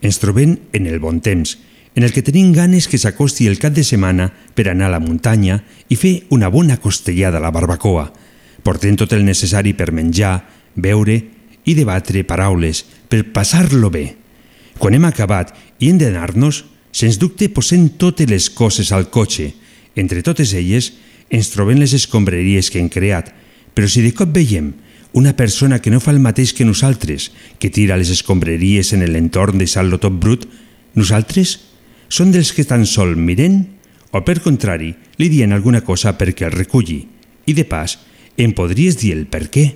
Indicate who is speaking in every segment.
Speaker 1: Ens trobem en el bon temps, en el que tenim ganes que s'acosti el cap de setmana per anar a la muntanya i fer una bona costellada a la barbacoa. Portem tot el necessari per menjar, beure i debatre paraules per passar-lo bé. Quan hem acabat i hem d'anar-nos, sens dubte posem totes les coses al cotxe. Entre totes elles ens trobem les escombraries que hem creat, però si de cop veiem una persona que no fa el mateix que nosaltres, que tira les escombraries en l'entorn de sal tot brut, nosaltres són dels que tan sol miren o, per contrari, li dien alguna cosa perquè el reculli. I de pas, em podries dir el per què?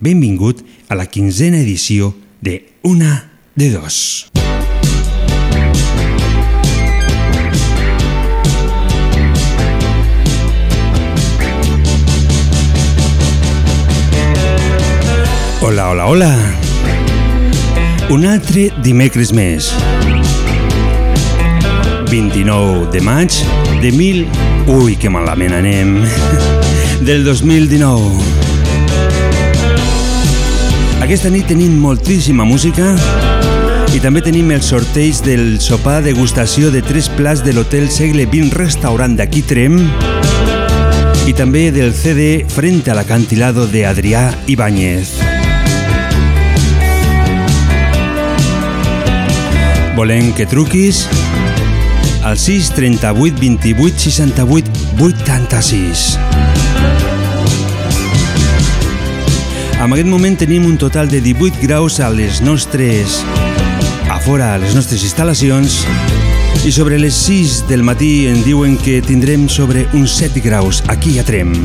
Speaker 1: Benvingut a la quinzena edició de Una de Dos. Hola, hola, hola. Un altre dimecres més. 29 de maig de mil... Ui, que malament anem. Del 2019. Aquesta nit tenim moltíssima música i també tenim el sorteig del sopar degustació de tres plats de l'Hotel Segle XX Restaurant d'aquí Trem i també del CD Frente al acantilado de Adrià Ibáñez. Volem que truquis al 6 38 28 68 86. En aquest moment tenim un total de 18 graus a les nostres... a fora, a les nostres instal·lacions i sobre les 6 del matí en diuen que tindrem sobre uns 7 graus aquí a Trem.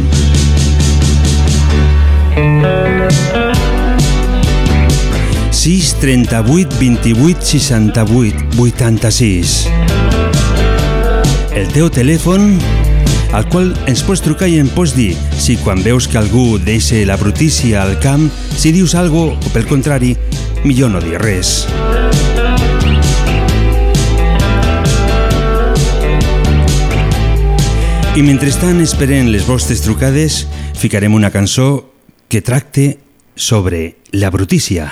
Speaker 1: 6 38 28 68 86. El teu telèfon al qual ens pots trucar i em pots dir si quan veus que algú deixa la brutícia al camp, si dius algo o pel contrari, millor no dir res. I mentrestant esperem les vostres trucades, ficarem una cançó que tracte sobre la brutícia.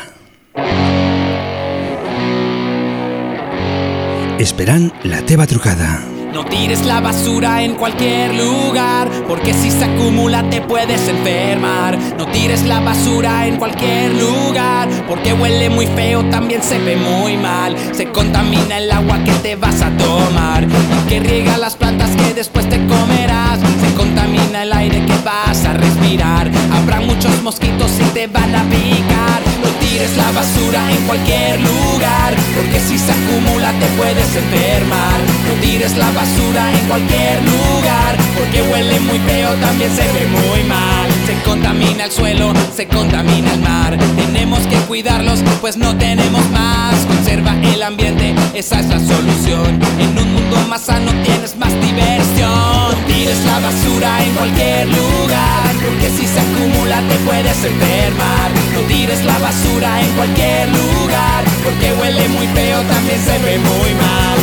Speaker 1: Esperant la teva trucada.
Speaker 2: No tires la basura en cualquier lugar, porque si se acumula te puedes enfermar. No tires la basura en cualquier lugar, porque huele muy feo, también se ve muy mal. Se contamina el agua que te vas a tomar, que riega las plantas que después te comerás. Se contamina el aire que vas a respirar. Habrá muchos mosquitos y te van a picar. No tires la basura en cualquier lugar, porque si se acumula te puedes enfermar. No tires la basura en cualquier lugar, porque huele muy feo, también se ve muy mal. Se contamina el suelo, se contamina el mar. Tenemos que cuidarlos, pues no tenemos más. Conserva el ambiente, esa es la solución. Mundo más sano tienes más diversión. No tires la basura en cualquier lugar, porque si se acumula te puedes enfermar. No tires la basura en cualquier lugar, porque huele muy feo, también se ve muy mal.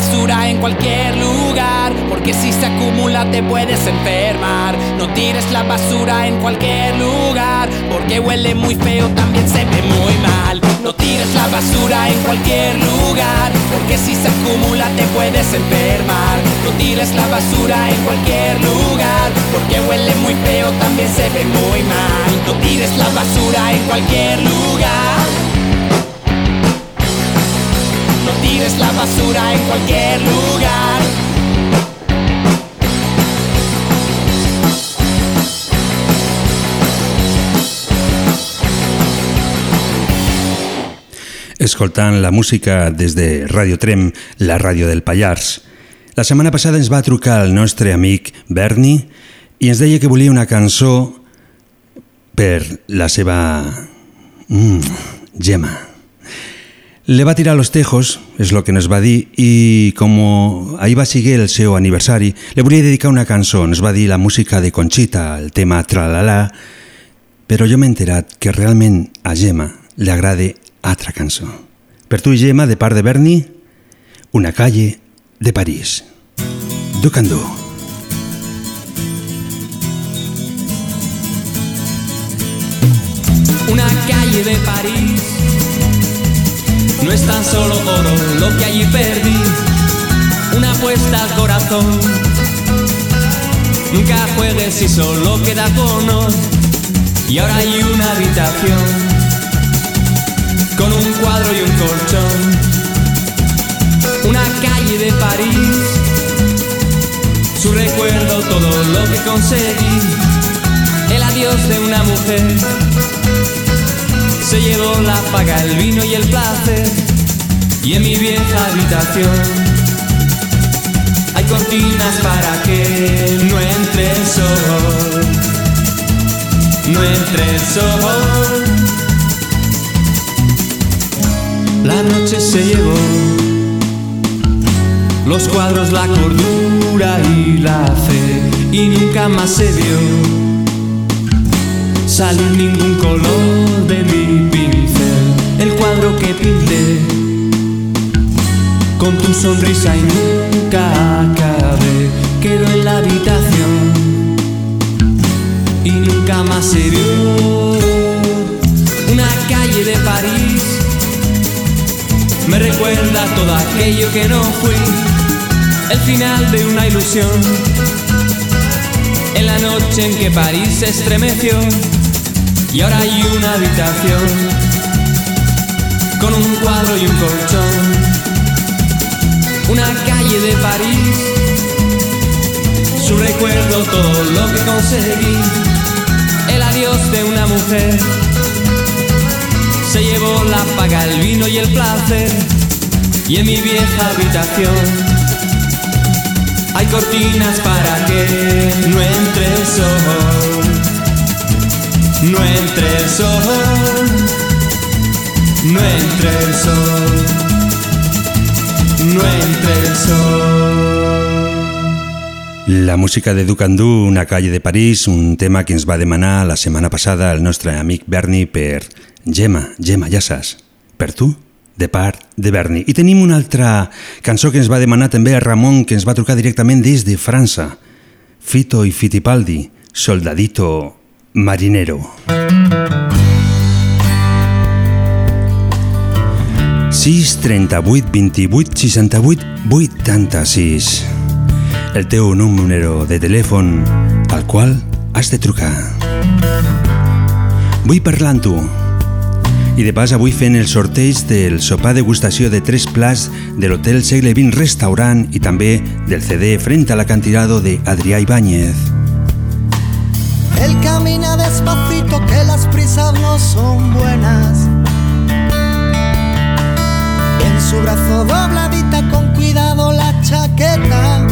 Speaker 2: Basura en cualquier lugar, porque si se acumula te puedes enfermar. No tires la basura en cualquier lugar, porque huele muy feo, también se ve muy mal. No tires la basura en cualquier lugar, porque si se acumula te puedes enfermar. No tires la basura en cualquier lugar, porque huele muy feo, también se ve muy mal. No tires la basura en cualquier lugar. Tires la basura en cualquier lugar.
Speaker 1: Escoltant la música des de Radio Trem, la ràdio del Pallars. La setmana passada ens va trucar el nostre amic Berni i ens deia que volia una cançó per la seva... Mm, Gemma. Le va tirar los tejos, és el que ens va dir, i com ahir va seguir el seu aniversari, le volia dedicar una cançó. Ens va dir la música de Conchita, el tema Tralala, però jo m'he enterat que realment a Gemma li agrada altra cançó. Per tu, Gemma, de part de Berni, Una calle de París. Ducandú.
Speaker 3: Una calle de París no es tan solo oro lo que allí perdí, una apuesta al corazón. Nunca juegues si solo queda cono y ahora hay una habitación con un cuadro y un colchón. Una calle de París, su recuerdo, todo lo que conseguí, el adiós de una mujer se llevó la paga, el vino y el placer. Y en mi vieja habitación hay cortinas para que no entre el sol. No entre el sol. La noche se llevó los cuadros, la cordura y la fe. Y nunca más se vio salir ningún color de mi pincel. El cuadro que pinté con tu sonrisa y nunca acabé quedó en la habitación y nunca más se vio. Una calle de París me recuerda todo aquello que no fui, el final de una ilusión. En la noche en que París se estremeció y ahora hay una habitación con un cuadro y un colchón. Una calle de París, su recuerdo, todo lo que conseguí. El adiós de una mujer se llevó la paga, el vino y el placer. Y en mi vieja habitación hay cortinas para que no entre el sol no entre el sol, no entre el sol, no entre el sol.
Speaker 1: La música de Ducandú, Una calle de París, un tema que ens va demanar la setmana passada el nostre amic Berni per Gemma, Gemma, ja saps, per tu, de part de Berni. I tenim una altra cançó que ens va demanar també a Ramon, que ens va trucar directament des de França. Fito i Fitipaldi, Soldadito Marinero. 6 38 28 68 86 El teu número de telèfon al qual has de trucar. Vull parlar amb tu. I de pas avui fent el sorteig del sopar degustació de tres plats de l'Hotel Segle XX Restaurant i també del CD Frente a l'acantilado de Adrià Ibáñez.
Speaker 4: Él camina despacito que las prisas no son buenas. En su brazo dobladita con cuidado la chaqueta.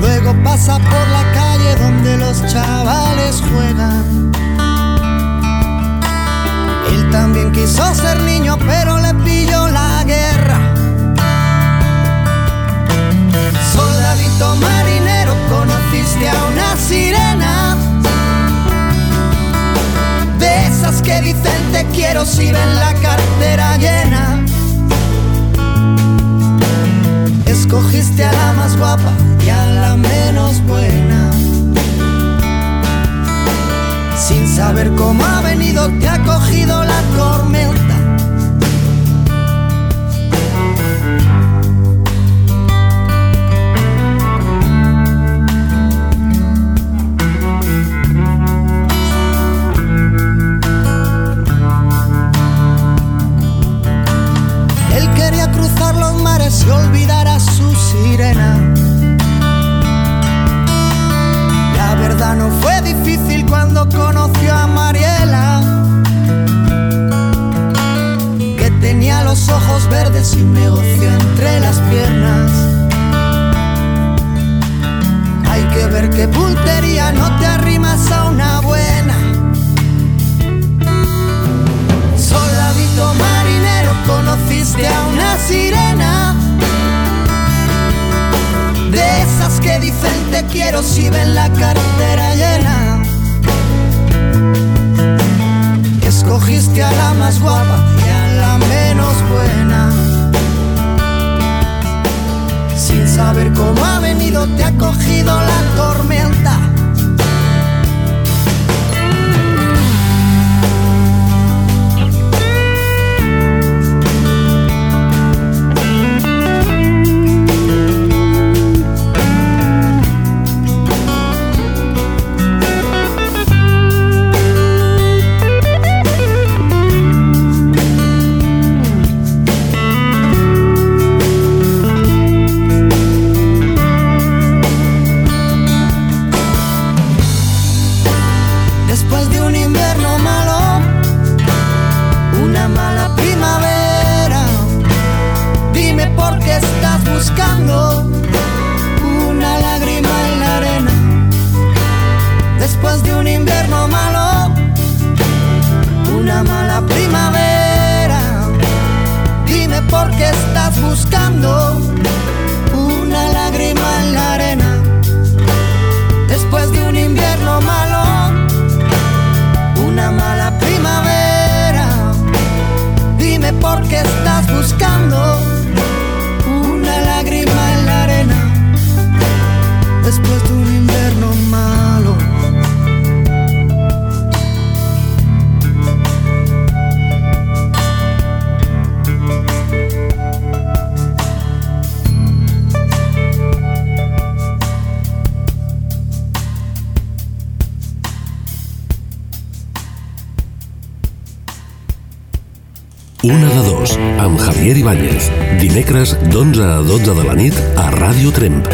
Speaker 4: Luego pasa por la calle donde los chavales juegan. Él también quiso ser niño pero le pilló la guerra. Soldadito conociste a una sirena. De esas que dicen te quiero si ven la cartera llena Escogiste a la más guapa y a la menos buena. Sin saber cómo ha venido te ha cogido la tormenta que se olvidara su sirena. La verdad no fue difícil cuando conoció a Mariela, que tenía los ojos verdes y un negocio entre las piernas. Hay que ver qué puntería no te arrimas a una buena. Sirena. De esas que dicen te quiero si ven la cartera llena. Escogiste a la más guapa y a la menos buena. Sin saber cómo ha venido, te ha cogido la tormenta.
Speaker 5: Ibáñez. Dimecres d'11 a 12 de la nit a Ràdio Tremp.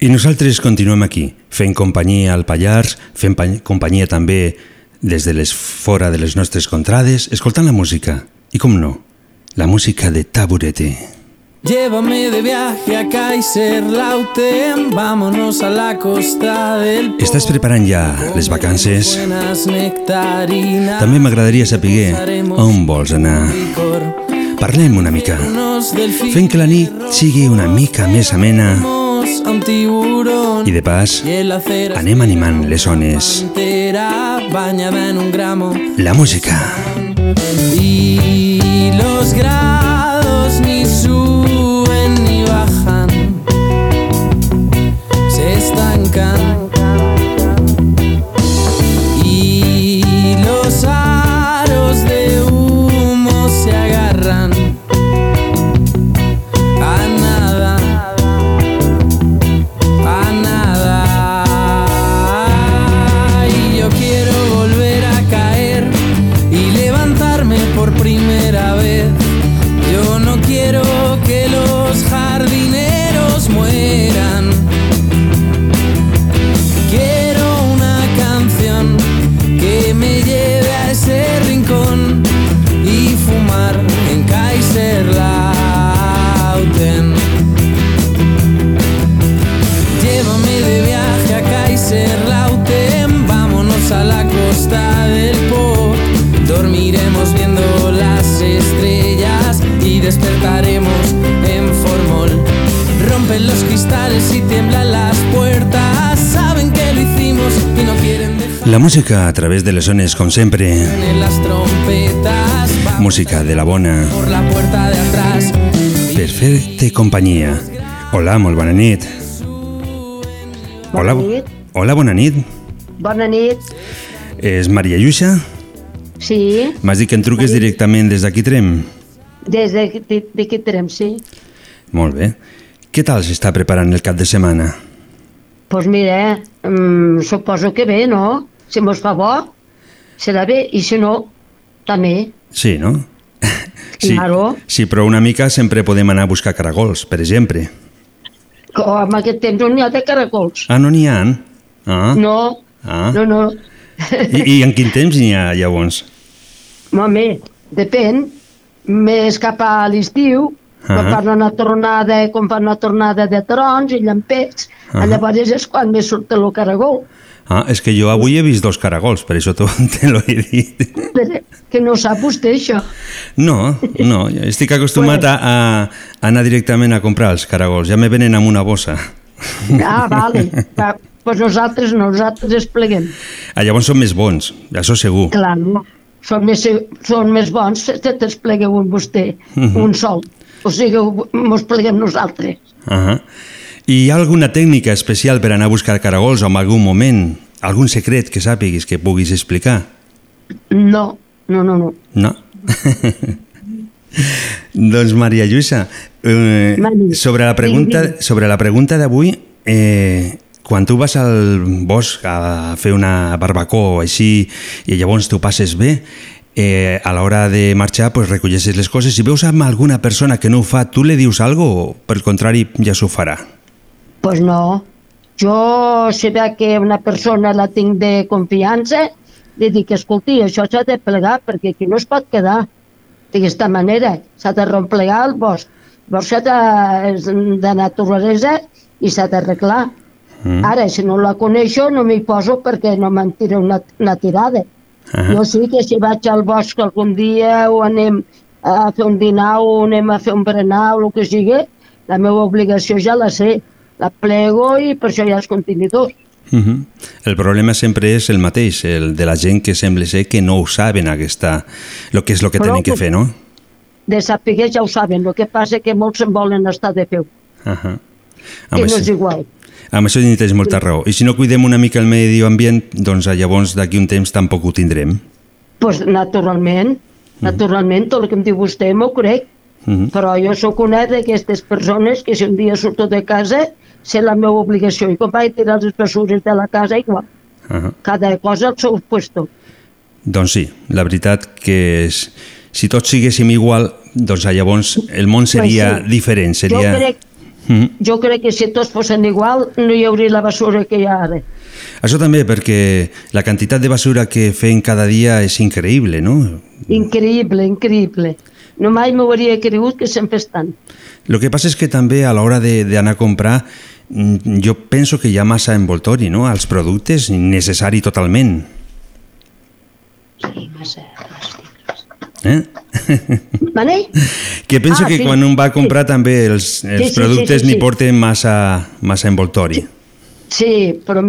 Speaker 1: I nosaltres continuem aquí, fent companyia al Pallars, fent pa- companyia també des de les fora de les nostres contrades, escoltant la música. I com no, la música de Taburete.
Speaker 6: Llévame de viaje a Kaiserlautern, vámonos a la costa del Po.
Speaker 1: Estàs preparant ja les vacances? També m'agradaria saber on vols anar.
Speaker 6: Licor,
Speaker 1: Parlem una mica, fent que la nit sigui una mica més amena i de pas anem animant les
Speaker 6: gramo.
Speaker 1: La música.
Speaker 6: Y los grados ni suben ni bajan, se estancan.
Speaker 1: Música a través de les zones, com sempre. Música de la bona, per fer-te companyia. Hola, molt bona nit. Hola,
Speaker 7: nit.
Speaker 1: hola, bona nit.
Speaker 7: Bona nit.
Speaker 1: És Maria Lluixa?
Speaker 7: Sí,
Speaker 1: M'has dit que en truques directament des d'aquí Trem?
Speaker 7: des de, que trem, sí.
Speaker 1: Molt bé. Què tal s'està preparant el cap de setmana?
Speaker 7: Doncs pues mira, mm, suposo que bé, no? Si mos fa bo, serà bé, i si no, també.
Speaker 1: Sí, no? Sí,
Speaker 7: Claro.
Speaker 1: sí, però una mica sempre podem anar a buscar caragols, per exemple.
Speaker 7: Que en aquest temps no n'hi ha de caracols.
Speaker 1: Ah, no n'hi ha? Ah.
Speaker 7: No,
Speaker 1: Ah.
Speaker 7: no, no.
Speaker 1: I, I en quin temps n'hi ha, llavors?
Speaker 7: Home, depèn. Més cap a l'estiu, quan fan una tornada, quan fan una tornada de trons i llampets,
Speaker 1: Ah.
Speaker 7: llavors és quan més surt el caragol.
Speaker 1: Ah, és que jo avui he vist dos caragols, per això te l'ho he dit.
Speaker 7: Però que no sap vostè això.
Speaker 1: No, no, estic acostumat a, a anar directament a comprar els caragols, ja me venen amb una bossa.
Speaker 7: Ah, vale. Va, pues nosaltres no, nosaltres es pleguem.
Speaker 1: Ah, llavors són més bons, això segur.
Speaker 7: Clar, no? Són més, són més bons si te t'esplegueu un vostè,
Speaker 1: Mhm.
Speaker 7: un sol. O sigui, mos pleguem nosaltres.
Speaker 1: Uh I hi ha alguna tècnica especial per anar a buscar caragols o en algun moment? Algun secret que sàpiguis que puguis explicar?
Speaker 7: No, no, no, no.
Speaker 1: No? doncs Maria Lluïsa, eh,
Speaker 7: Mani,
Speaker 1: sobre la pregunta, sobre la pregunta d'avui, eh, quan tu vas al bosc a fer una barbacoa o així i llavors tu passes bé, eh, a l'hora de marxar pues, recolleixes les coses i veus amb alguna persona que no ho fa, tu li dius algo o per contrari ja s'ho farà?
Speaker 7: Pues no. Jo, si veig que una persona la tinc de confiança, li dic, escolti, això s'ha de plegar perquè aquí no es pot quedar d'aquesta manera. S'ha de replegar el bosc. El bosc s'ha de, de naturalesa i s'ha d'arreglar. Mm. Ara, si no la coneixo, no m'hi poso perquè no me'n tira una, una tirada.
Speaker 1: Ah.
Speaker 7: Jo sí que si vaig al bosc algun dia o anem a fer un dinar o anem a fer un berenar o el que sigui, la meva obligació ja la sé. La plego i per això hi ha els contenidors.
Speaker 1: Uh -huh. El problema sempre és el mateix, el de la gent que sembla ser que no ho saben aquesta, lo que és el que
Speaker 7: Però
Speaker 1: tenen que
Speaker 7: que-
Speaker 1: fer, no?
Speaker 7: De saber ja ho saben, el que passa que molts se'n volen estar de peu,
Speaker 1: Uh -huh.
Speaker 7: que no és igual.
Speaker 1: Amb això hi tens molta raó. I si no cuidem una mica el medi ambient, doncs llavors d'aquí un temps tampoc ho tindrem.
Speaker 7: pues, naturalment, naturalment, tot el que em diu vostè m'ho crec,
Speaker 1: Uh -huh.
Speaker 7: però jo sóc una d'aquestes persones que si un dia surto de casa, sé la meva obligació, i quan vaig tirar les bessures de la casa, igual,
Speaker 1: Uh -huh.
Speaker 7: cada cosa al seu puesto.
Speaker 1: Doncs sí, la veritat que és, si tots siguéssim igual, doncs llavors el món seria
Speaker 7: Pues sí.
Speaker 1: diferent, seria...
Speaker 7: Jo crec,
Speaker 1: Mhm.
Speaker 7: jo crec que si tots fossin igual no hi hauria la bessura que hi ha ara.
Speaker 1: Això també perquè la quantitat de basura que fem cada dia és increïble, no?
Speaker 7: Increïble, increïble. No mai m'ho hauria cregut que se'n fes tant.
Speaker 1: El que passa és que també a l'hora de- d'anar a comprar mm, jo penso que hi ha massa envoltori no? als productes, innecessari totalment.
Speaker 7: Sí, massa plàstics.
Speaker 1: Eh?
Speaker 7: Vale?
Speaker 1: que penso
Speaker 7: Ah,
Speaker 1: que
Speaker 7: sí.
Speaker 1: quan un va a comprar també els, els
Speaker 7: Sí, sí,
Speaker 1: productes
Speaker 7: sí, sí,
Speaker 1: n'hi
Speaker 7: sí.
Speaker 1: porten massa, massa envoltori.
Speaker 7: Sí, però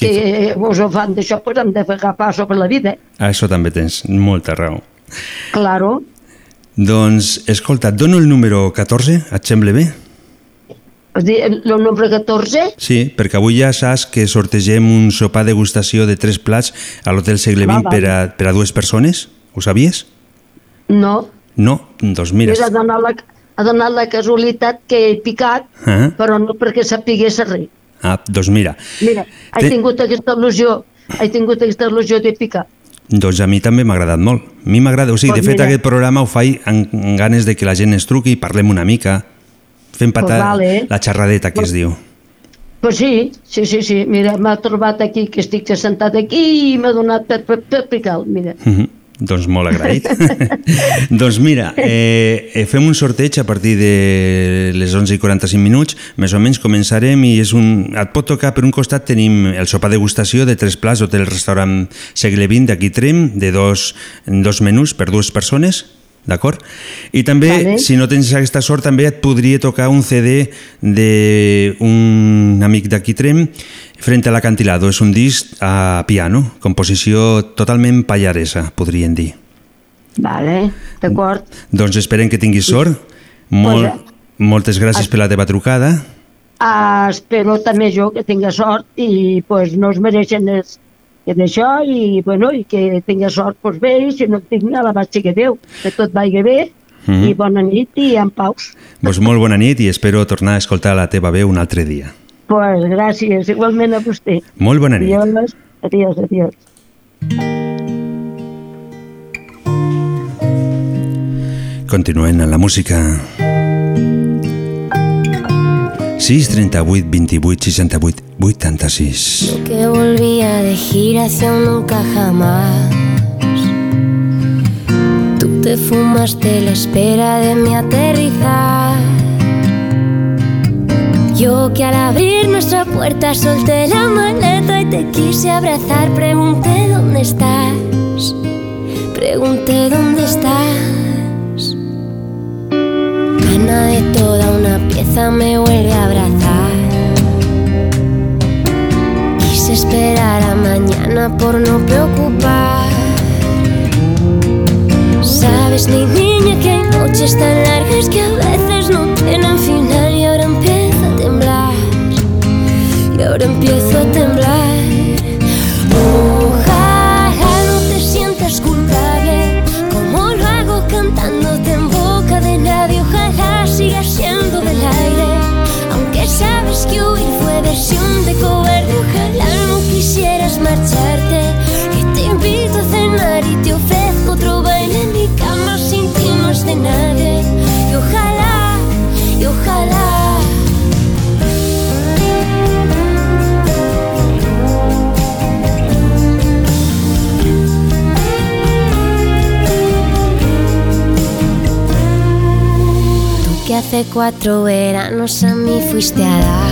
Speaker 1: Què
Speaker 7: que us ho fan d'això, pues hem de fer agafar sobre la vida.
Speaker 1: A això també tens molta raó.
Speaker 7: Claro.
Speaker 1: Doncs, escolta, et dono el número 14, et sembla bé?
Speaker 7: El nombre 14,
Speaker 1: Sí, perquè avui ja saps que sortegem un sopar degustació de tres plats a l'Hotel Segle XX per a, per a dues persones. Ho sabies?
Speaker 7: No.
Speaker 1: No? Doncs mira...
Speaker 7: Mira, ha donat la, ha donat la casualitat que he picat,
Speaker 1: Ah.
Speaker 7: però no perquè sapigués res.
Speaker 1: Ah, doncs mira.
Speaker 7: Mira, he
Speaker 1: Té-
Speaker 7: tingut aquesta il·lusió, he tingut aquesta il·lusió de picar.
Speaker 1: Doncs a mi també m'ha agradat molt. A mi m'agrada, o sigui,
Speaker 7: Pues
Speaker 1: de fet
Speaker 7: mira.
Speaker 1: aquest programa ho faig amb, ganes de que la gent ens truqui i parlem una mica. Fem patar
Speaker 7: Pues vale.
Speaker 1: la xerradeta que es diu.
Speaker 7: Pues sí, sí, sí, sí. Mira, m'ha trobat aquí, que estic sentat aquí i m'ha donat per, per, per picar, mira.
Speaker 1: Mhm. Doncs molt agraït. doncs mira, eh, eh, fem un sorteig a partir de les 11 i 45 minuts, més o menys començarem i és un, et pot tocar, per un costat tenim el sopar degustació de tres plats hotel restaurant segle XX d'aquí Trem, de dos, dos menús per dues persones, d'acord? I també,
Speaker 7: Vale.
Speaker 1: si no tens aquesta sort, també et podria tocar un CD d'un amic d'aquí Trem, Frente a l'acantilado. És un disc a piano, composició totalment pallaresa, podríem dir.
Speaker 7: Vale, d'acord.
Speaker 1: Doncs esperem que tinguis sort. Molt,
Speaker 7: Pues,
Speaker 1: moltes gràcies per la teva trucada.
Speaker 7: Ah, espero també jo que tinga sort i pues, no es mereixen els, que d'això i, bueno, i que tinga sort pues, bé i si no en tinc a la baixa que Déu que tot vagi bé
Speaker 1: Mhm.
Speaker 7: i bona nit i en paus
Speaker 1: Doncs molt bona nit i espero tornar a escoltar la teva veu un altre dia.
Speaker 7: pues gràcies, igualment a vostè
Speaker 1: Molt bona nit.
Speaker 7: adiós, adiós, adiós
Speaker 1: Continuem amb la música. 6, 638 28 68 86 Yo
Speaker 8: que volvía de gira hacia un nunca jamás. Tú te fumaste la espera de mi aterrizar. Yo que al abrir nuestra puerta solté la maleta y te quise abrazar. Pregunté dónde estás Pregunté dónde estás de toda una pieza me vuelve a abrazar. Quise esperar a mañana por no preocupar. Sabes, mi niña, que hay noches tan largas que a veces no tienen final y ahora empiezo a temblar. Y ahora empiezo a temblar. Hace cuatro veranos a mí fuiste a dar.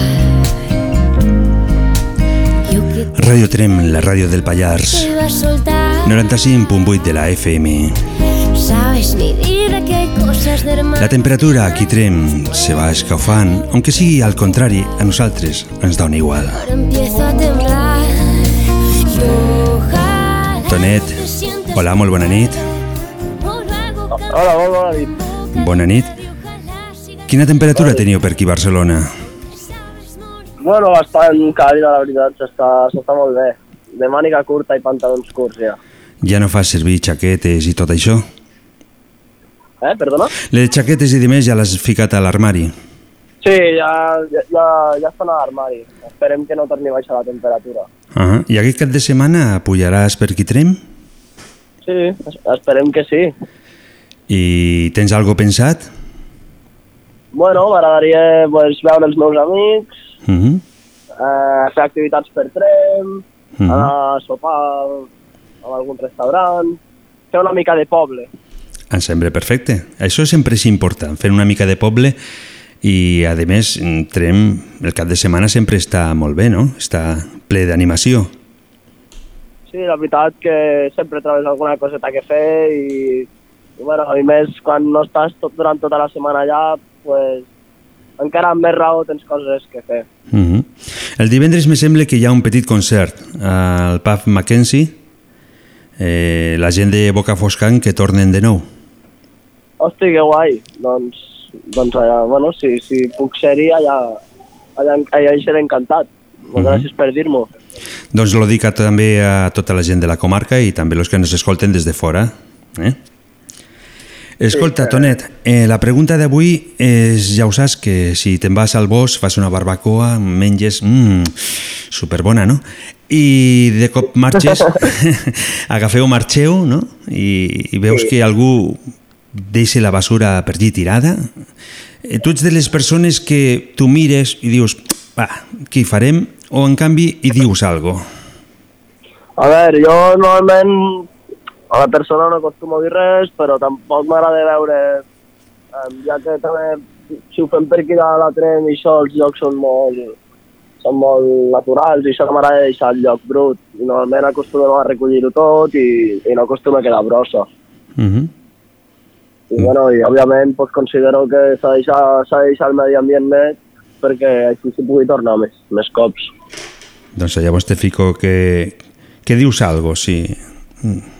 Speaker 1: Radio Trem, la ràdio del Pallars.
Speaker 8: iba a soltar.
Speaker 1: 95.8 de la FM.
Speaker 8: Sabes mi vida que hay cosas de hermano.
Speaker 1: La temperatura aquí Trem se va escalfant, aunque sigui al contrari, a nosaltres ens dona igual. Tonet, hola, molt bona nit.
Speaker 9: Hola, molt bona nit.
Speaker 1: Bona nit. Quina temperatura teniu per aquí a Barcelona?
Speaker 9: Bueno, bastant càlida, la veritat, s'està molt bé. De màniga curta i pantalons curts, ja.
Speaker 1: Ja no fas servir xaquetes i tot això?
Speaker 9: Eh, perdona?
Speaker 1: Les xaquetes i demés ja les has ficat a l'armari.
Speaker 9: Sí, ja, ja, ja, ja estan a l'armari. Esperem que no torni a baixar la temperatura.
Speaker 1: Uh -huh. I aquest cap de setmana pujaràs per aquí Trem?
Speaker 9: Sí, es- esperem que sí.
Speaker 1: I tens algo pensat?
Speaker 9: Bueno, m'agradaria pues, veure els meus amics,
Speaker 1: Uh -huh.
Speaker 9: eh, fer activitats per tren,
Speaker 1: Mhm.
Speaker 9: anar a sopar a algun restaurant, fer una mica de poble.
Speaker 1: Em sembla perfecte. Això sempre és important, fer una mica de poble i, a més, Trem, el cap de setmana sempre està molt bé, no? Està ple d'animació.
Speaker 9: Sí, la veritat que sempre trobes alguna coseta que fer i, i bueno, i més quan no estàs tot, durant tota la setmana allà, pues, encara amb més raó tens coses que fer.
Speaker 1: Uh -huh. El divendres me sembla que hi ha un petit concert al pub Mackenzie, eh, la gent de Boca Foscan que tornen de nou.
Speaker 9: Hosti, que guai! Doncs, doncs allà, bueno, si, si puc ser-hi, allà, allà, allà hi seré encantat. Moltes gràcies per dir-m'ho.
Speaker 1: Doncs lo dic a, també a tota la gent de la comarca i també els que ens escolten des de fora. Eh? Escolta, Tonet, eh, la pregunta d'avui és, ja ho saps, que si te'n vas al bosc, fas una barbacoa, menges... Mmm, superbona, no? I de cop marxes, agafeu, marxeu, no? I, i veus que algú deixa la basura per allí tirada. Eh, Tu ets de les persones que tu mires i dius, va, què hi farem? O en canvi hi dius algo.
Speaker 9: A veure, jo normalment a la persona no acostumo a dir res, però tampoc m'agrada veure, eh, ja que també si ho fem per aquí a la tren i això, els llocs són molt, són molt naturals i això no m'agrada deixar el lloc brut. I normalment acostumem a recollir-ho tot i, i no acostuma a quedar brossa.
Speaker 1: Uh -huh.
Speaker 9: I, bueno, i òbviament pues, considero que s'ha de, deixar, de deixar el medi ambient net perquè així s'hi pugui tornar més, més cops.
Speaker 1: Doncs llavors te fico que, que dius algo, sí. Mm.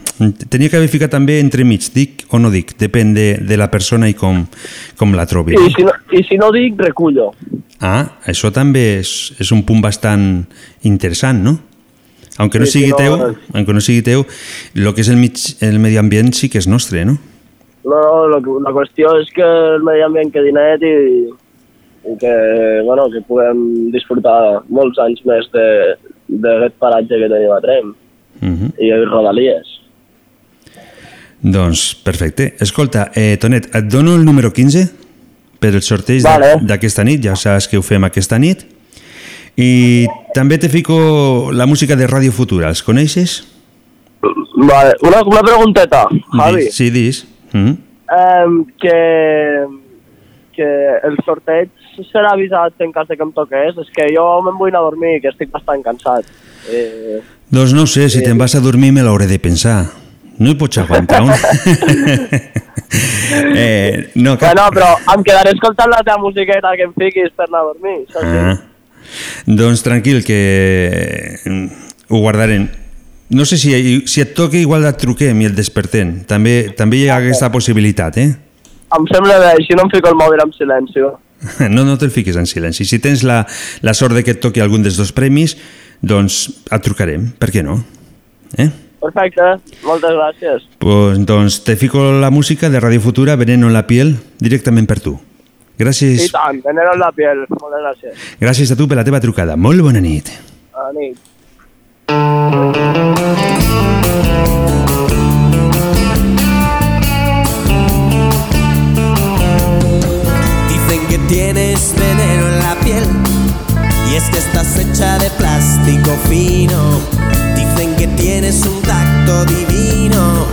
Speaker 1: Tenia que haver ficat també entremig, dic o no dic, depèn de, de la persona i com, com la trobi.
Speaker 9: I si no, i si no dic, recullo.
Speaker 1: Ah, això també és, és un punt bastant interessant, no? Aunque no
Speaker 9: Sí,
Speaker 1: sigui
Speaker 9: no,
Speaker 1: teu,
Speaker 9: no.
Speaker 1: aunque no sigui teu, el que és el, mig, el medi ambient sí que és nostre, no?
Speaker 9: No, no, la, la qüestió és que el medi ambient quedi net i, i que, bueno, que puguem disfrutar molts anys més de- d'aquest paratge que tenim a Trem
Speaker 1: Uh -huh.
Speaker 9: i a Rodalies.
Speaker 1: Doncs perfecte. Escolta, eh, Tonet, et dono el número 15 per el sorteig
Speaker 9: Vale.
Speaker 1: de- d'aquesta nit, ja saps que ho fem aquesta nit. I també te fico la música de Ràdio Futura, els coneixes?
Speaker 9: Vale, una, una pregunteta, Javi.
Speaker 1: Dis, sí, dis. Mm -hmm.
Speaker 9: Eh, que, que el sorteig serà avisat en cas de que em toqués. És que jo me'n vull anar a dormir, que estic bastant cansat. Eh,
Speaker 1: Doncs no sé, si te'n vas a dormir me l'hauré de pensar. No hi pots aguantar un... eh, no, cap...
Speaker 9: bueno, però em quedaré escoltant la teva musiqueta que em fiquis per anar a dormir. Això sí.
Speaker 1: Ah. Doncs tranquil, que mm, ho guardarem. No sé si, si et toca igual et truquem i el despertem. També, també hi ha aquesta possibilitat, eh?
Speaker 9: Em sembla bé, així no em fico el mòbil en silenci.
Speaker 1: No, no te'l fiquis en silenci. Si tens la, la sort de que et toqui algun dels dos premis, doncs et trucarem, per què no? Eh?
Speaker 9: Perfecte, moltes gràcies.
Speaker 1: Pues, doncs te fico la música de Radio Futura, Veneno en la piel, directament per tu. Gràcies,
Speaker 9: I tant, venero en la piel. Moltes gràcies.
Speaker 1: gràcies a tu per la teva trucada. Molt bona nit.
Speaker 10: Dicen que tienes veneno en la piel y es que estás hecha de plástico fino. Dicen que tienes un tacto divino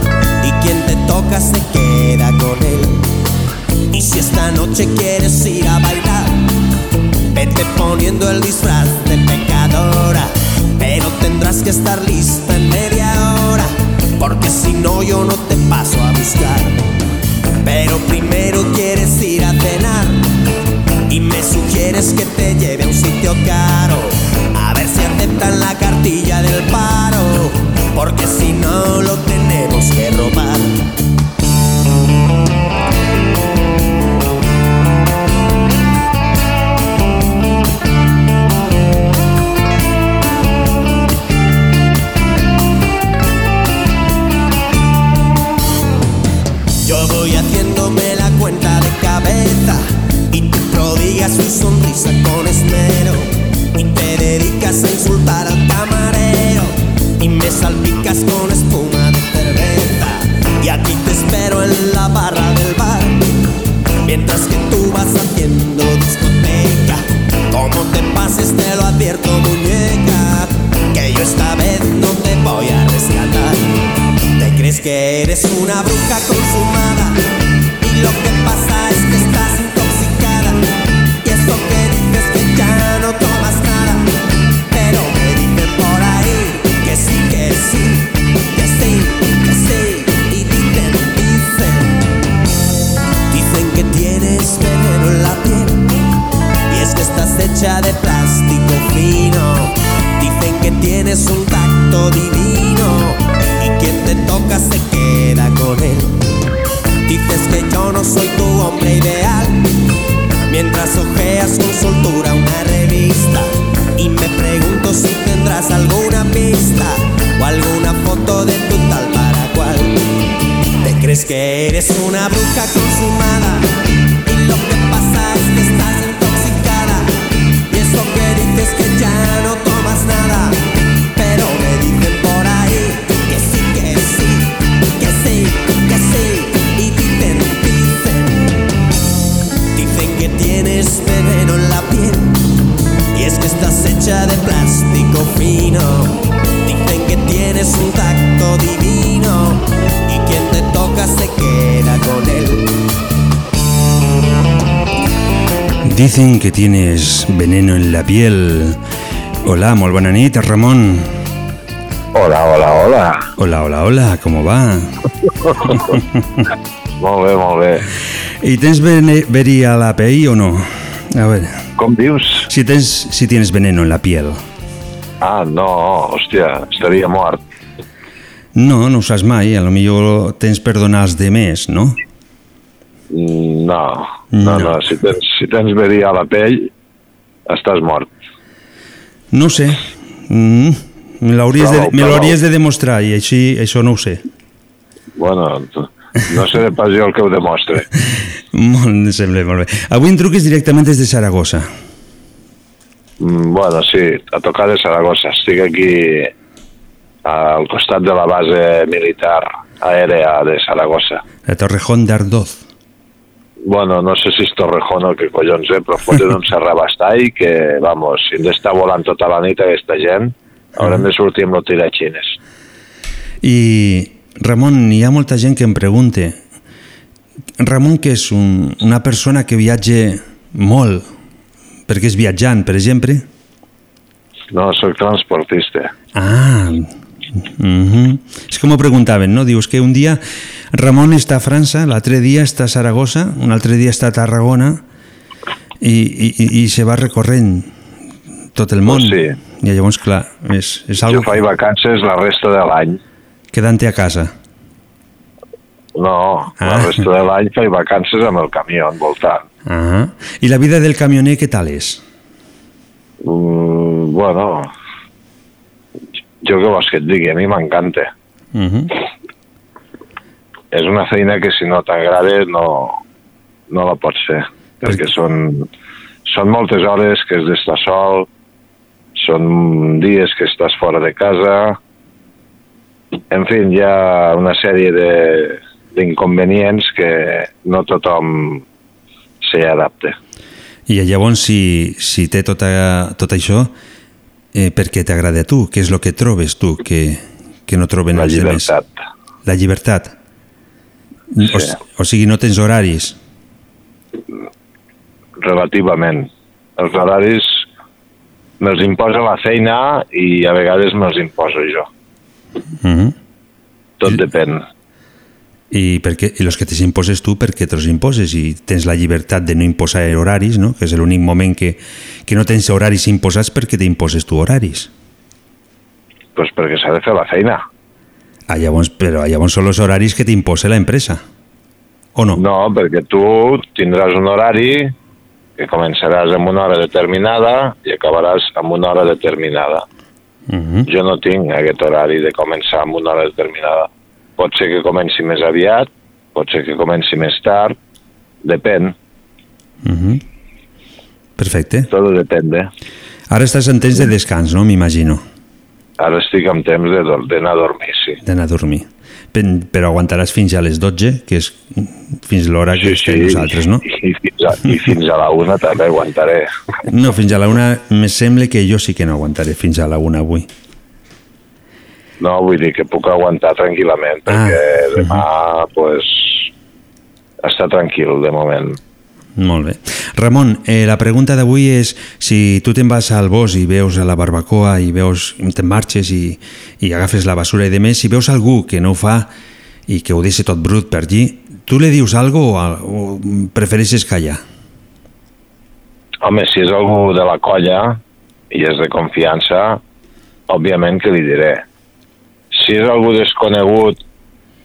Speaker 10: y quien te toca se queda con él. Y si esta noche quieres ir a bailar, vete poniendo el disfraz de pecadora, pero tendrás que estar lista en media hora, porque si no yo no te paso a buscar. Pero primero quieres ir a cenar y me sugieres que te lleve a un sitio caro. A ver si aceptan la cartilla del paro, porque si no lo tenemos que robar. De tu tal para cual Te crees que eres una bruja consumada Y lo que pasa es que estás intoxicada. Y eso que dices que ya no tomas nada. Pero me dicen por ahí que sí, que sí, que sí, que sí. Y dicen, dicen Dicen que tienes veneno en la piel. Y es que estás hecha de plástico fino tienes un tacto divino Y quien te toca se queda con él
Speaker 1: Dicen que tienes veneno en la piel. Hola, bona nit, Ramon.
Speaker 11: Hola, hola, hola.
Speaker 1: Hola, hola, hola, com va?
Speaker 11: Molt bé, molt bé.
Speaker 1: I tens verí a la pell o no? A veure,
Speaker 11: Com dius?
Speaker 1: si, tens, si tienes veneno en la piel.
Speaker 11: Ah, no, hòstia, estaria mort.
Speaker 1: No, no ho saps mai, a lo millor tens per donar als de més, no?
Speaker 11: Mm, No, no,
Speaker 1: No.
Speaker 11: no, Si, tens, si tens verí a la pell, estàs mort.
Speaker 1: No sé. Mm, me l'hauries de, me de demostrar i així, això no ho sé.
Speaker 11: Bueno, no seré pas jo el que ho demostre.
Speaker 1: Molt, em sembla molt bé. Avui em truques directament des de Saragossa.
Speaker 11: Mm, Bueno, sí, a tocar de Saragossa. Estic aquí al costat de la base militar aèrea de Saragossa.
Speaker 1: La Torrejón d'Ardoz.
Speaker 11: Bueno, no sé si és Torrejón o què collons, eh, però foten un serrabastall que, vamos, si hem d'estar volant tota la nit aquesta gent, haurem de sortir amb los tirachines.
Speaker 1: I, Ramon, hi ha molta gent que em pregunta Ramon, que és un, una persona que viatja molt, perquè és viatjant, per exemple?
Speaker 11: No, sóc transportista.
Speaker 1: Ah, mm -hmm. és que m'ho preguntaven, no? Dius que un dia Ramon està a França, l'altre dia està a Saragossa, un altre dia està a Tarragona i, i, i se va recorrent tot el món.
Speaker 11: Pues sí.
Speaker 1: I llavors, clar, és, és
Speaker 11: Jo
Speaker 1: algo
Speaker 11: faig vacances la resta de l'any.
Speaker 1: quedant-te a casa.
Speaker 11: No,
Speaker 1: Ah.
Speaker 11: la resta de l'any faig vacances amb el camió envoltant.
Speaker 1: Ah. I la vida del camioner què tal és?
Speaker 11: Mm, bueno, jo què vols que et digui? A mi m'encanta.
Speaker 1: Uh -huh.
Speaker 11: És una feina que si no t'agrada no, no la pots fer, perquè són, són moltes hores que has d'estar sol, són dies que estàs fora de casa, en fi, hi ha una sèrie de- d'inconvenients que no tothom s'hi adapta.
Speaker 1: I llavors, si, si té tota, tot això, eh, per què t'agrada a tu? Què és el que trobes tu que, que no troben
Speaker 11: La
Speaker 1: els altres?
Speaker 11: llibertat.
Speaker 1: La llibertat. O,
Speaker 11: Sí.
Speaker 1: o sigui, no tens horaris.
Speaker 11: relativament. Els horaris me'ls imposa la feina i a vegades me'ls imposo jo.
Speaker 1: Uh -huh.
Speaker 11: Tot depèn.
Speaker 1: I, per què, I els que te imposes tu, per què te'ls imposes? I tens la llibertat de no imposar horaris, no? que és l'únic moment que, que no tens horaris imposats perquè t'imposes tu horaris.
Speaker 11: Pues perquè s'ha de fer la feina.
Speaker 1: Ah, llavors, però llavors són els horaris que t'imposa la empresa. O no?
Speaker 11: No, perquè tu tindràs un horari que començaràs amb una hora determinada i acabaràs amb una hora determinada.
Speaker 1: Uh -huh.
Speaker 11: Jo no tinc aquest horari de començar amb una hora determinada. Pot ser que comenci més aviat, pot ser que comenci més tard, depèn,
Speaker 1: Uh -huh. Perfecte.
Speaker 11: tot depèn.
Speaker 1: Ara estàs en temps de descans, no? M'imagino,
Speaker 11: Ara estic en temps d'anar a dormir, sí.
Speaker 1: d'anar a dormir. Però aguantaràs fins a les 12, que és fins l'hora que estem nosaltres, no?
Speaker 11: I, fins a, I fins a la una també aguantaré.
Speaker 1: No, fins a la una me sembla que jo sí que no aguantaré fins a la una avui.
Speaker 11: No, vull dir que puc aguantar tranquil·lament,
Speaker 1: Ah,
Speaker 11: perquè demà, pues, està tranquil, de moment.
Speaker 1: Molt bé. Ramon, eh, la pregunta d'avui és si tu te'n vas al bosc i veus a la barbacoa i veus, te'n marxes i, i agafes la basura i de més, si veus algú que no ho fa i que ho deixa tot brut per allí, tu li dius algo o, o prefereixes callar?
Speaker 11: Home, si és algú de la colla i és de confiança, òbviament que li diré. Si és algú desconegut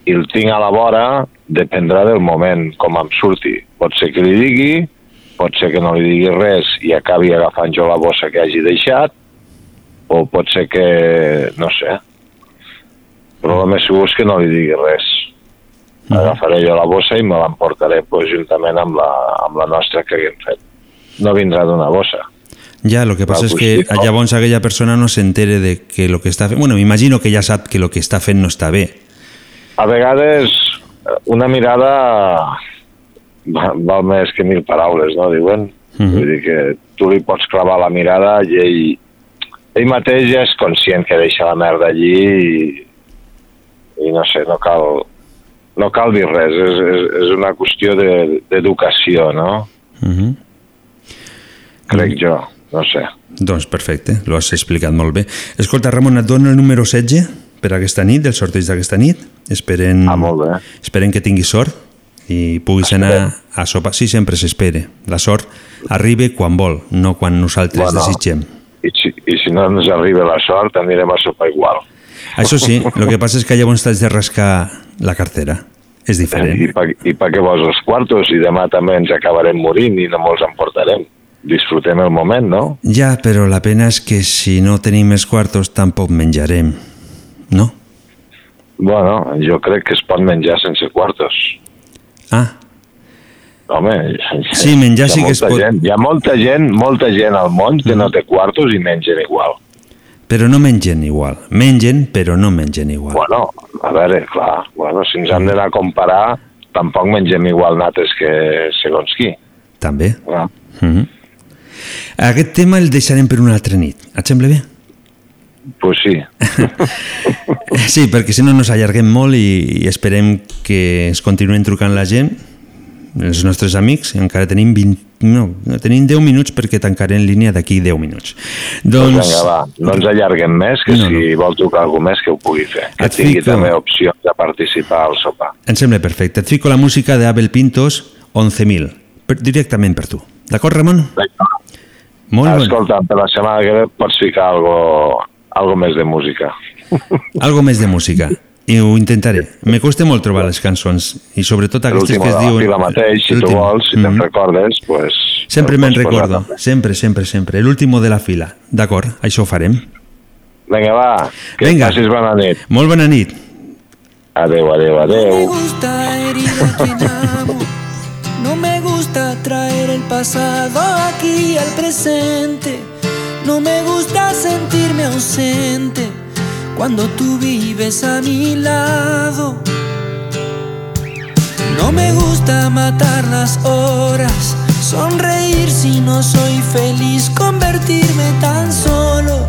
Speaker 11: i el tinc a la vora, dependrà del moment, com em surti. Pot ser que li digui, pot ser que no li digui res i acabi agafant jo la bossa que hagi deixat, o pot ser que, no sé, però el més segur és que no li digui res. Agafaré jo la bossa i me l'emportaré pues, juntament amb la, amb la nostra que haguem fet. No vindrà d'una bossa.
Speaker 1: Ja, el que passa és que
Speaker 11: no.
Speaker 1: llavors aquella persona no s'entere de que el que està fent... Bueno, m'imagino que ja sap que el que està fent no està bé.
Speaker 11: A vegades eh, una mirada va- val més que mil paraules, no? Diuen.
Speaker 1: Mhm.
Speaker 11: Vull dir que tu li pots clavar la mirada i ell, ell mateix ja és conscient que deixa la merda allí i, i no sé, no cal, no cal dir res, és, és, és una qüestió de- d'educació, no?
Speaker 1: Uh -huh.
Speaker 11: Crec jo, no sé.
Speaker 1: Doncs perfecte, l'ho has explicat molt bé. Escolta, Ramon, et dono el número 16 per aquesta nit, del sorteig d'aquesta nit. Esperen,
Speaker 11: Ah, molt bé.
Speaker 1: esperen que tinguis sort i puguis anar a sopar. Sí, sempre s'espera. La sort arriba quan vol, no quan nosaltres
Speaker 11: Bueno.
Speaker 1: desitgem.
Speaker 11: I si, I si no ens arriba la sort, anirem a sopar igual.
Speaker 1: Això sí, el que passa és que llavors t'has de rascar la cartera. És
Speaker 11: I
Speaker 1: diferent.
Speaker 11: pa, i pa què vols els quartos? I demà també ens acabarem morint i no molts emportarem. Disfrutem el moment, no?
Speaker 1: Ja, però la pena és que si no tenim més quartos tampoc menjarem, no?
Speaker 11: Bueno, jo crec que es pot menjar sense quartos.
Speaker 1: Ah,
Speaker 11: Home,
Speaker 1: Sí, menjar sí que es pot.
Speaker 11: Gent, hi ha molta gent, molta gent al món que no té quartos i mengen igual.
Speaker 1: però no mengen igual. Mengen, però no mengen igual.
Speaker 11: Bueno, a veure, clar, bueno, si ens hem d'anar a comparar, tampoc mengem igual nates que segons qui.
Speaker 1: També.
Speaker 11: Clar.
Speaker 1: Mm Aquest tema el deixarem per una altra nit. Et sembla bé?
Speaker 11: Pues sí,
Speaker 1: Sí, perquè si no nos allarguem molt i, i esperem que es continuïn trucant la gent els nostres amics, encara tenim 20, no, tenim 10 minuts perquè tancaré en línia d'aquí 10 minuts.
Speaker 11: Doncs
Speaker 1: Doncs,
Speaker 11: vinga, va, no ens allarguem més, que
Speaker 1: No,
Speaker 11: no, si vol trucar algú més que ho pugui fer. Que
Speaker 1: Et
Speaker 11: tingui
Speaker 1: fico-
Speaker 11: també opció de participar al sopar.
Speaker 1: em sembla perfecte. Et fico la música d'Abel Pintos, 11.000, per, directament per tu. D'acord, Ramon?
Speaker 11: Vinga.
Speaker 1: Molt bon.
Speaker 11: Escolta, per la setmana que ve pots ficar algo, algo més de música.
Speaker 1: Algo més de música. I ho intentaré. Me costa molt trobar les cançons i sobretot aquestes
Speaker 11: L'última
Speaker 1: que es
Speaker 11: de la
Speaker 1: diuen...
Speaker 11: fila mateix, si tu vols, si te'n
Speaker 1: Mhm.
Speaker 11: recordes, pues,
Speaker 1: Sempre me'n recordo. Sempre, sempre, sempre. L'último de la fila. D'acord, això ho farem.
Speaker 11: Vinga, va, que
Speaker 1: Vinga.
Speaker 11: passis bona nit.
Speaker 1: Molt bona nit.
Speaker 11: Adeu, adeu,
Speaker 6: Me
Speaker 11: adeu.
Speaker 6: gusta herir a quien amo. No me gusta traer el pasado aquí al presente. No me gusta sentirme ausente cuando tú vives a mi lado. No me gusta matar las horas, sonreír si no soy feliz, convertirme tan solo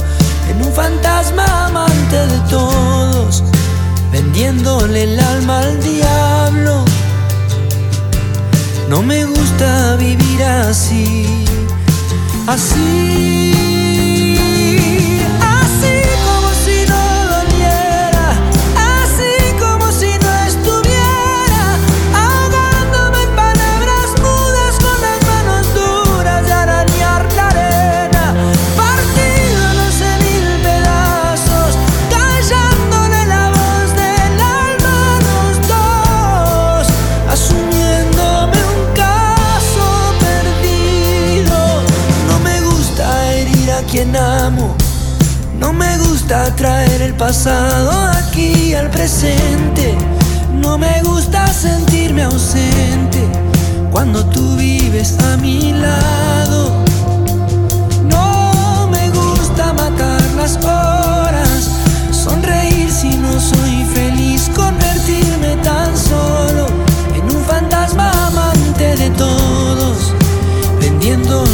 Speaker 6: en un fantasma amante de todos, vendiéndole el alma al diablo. No me gusta vivir así, así, gusta traer el pasado aquí al presente. No me gusta sentirme ausente cuando tú vives a mi lado. No me gusta matar las horas, sonreír si no soy feliz, convertirme tan solo en un fantasma amante de todos, vendiéndole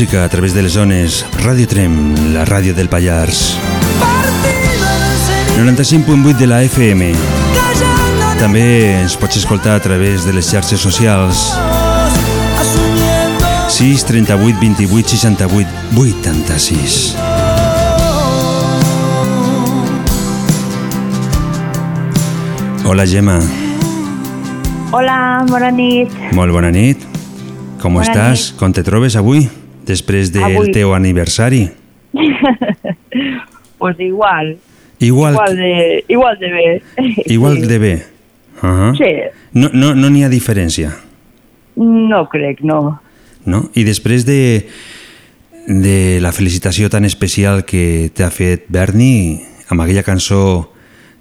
Speaker 1: música a través de les zones Radio Trem, la ràdio del Pallars. 95.8 de la FM. També ens pots escoltar a través de les xarxes socials. 6 38 28 68 86. Hola Gemma,
Speaker 12: Hola, bona nit.
Speaker 1: molt bona nit. Com
Speaker 12: Bona
Speaker 1: estàs? Com te trobes avui? Després del
Speaker 12: Avui.
Speaker 1: teu aniversari?
Speaker 12: pues igual.
Speaker 1: Igual,
Speaker 12: Igual de, igual de bé.
Speaker 1: igual
Speaker 12: Sí.
Speaker 1: de bé. Uh
Speaker 12: Sí,
Speaker 1: No no, no n'hi ha diferència,
Speaker 12: no crec, no.
Speaker 1: no? I després de, de la felicitació tan especial que t'ha fet Berni amb aquella cançó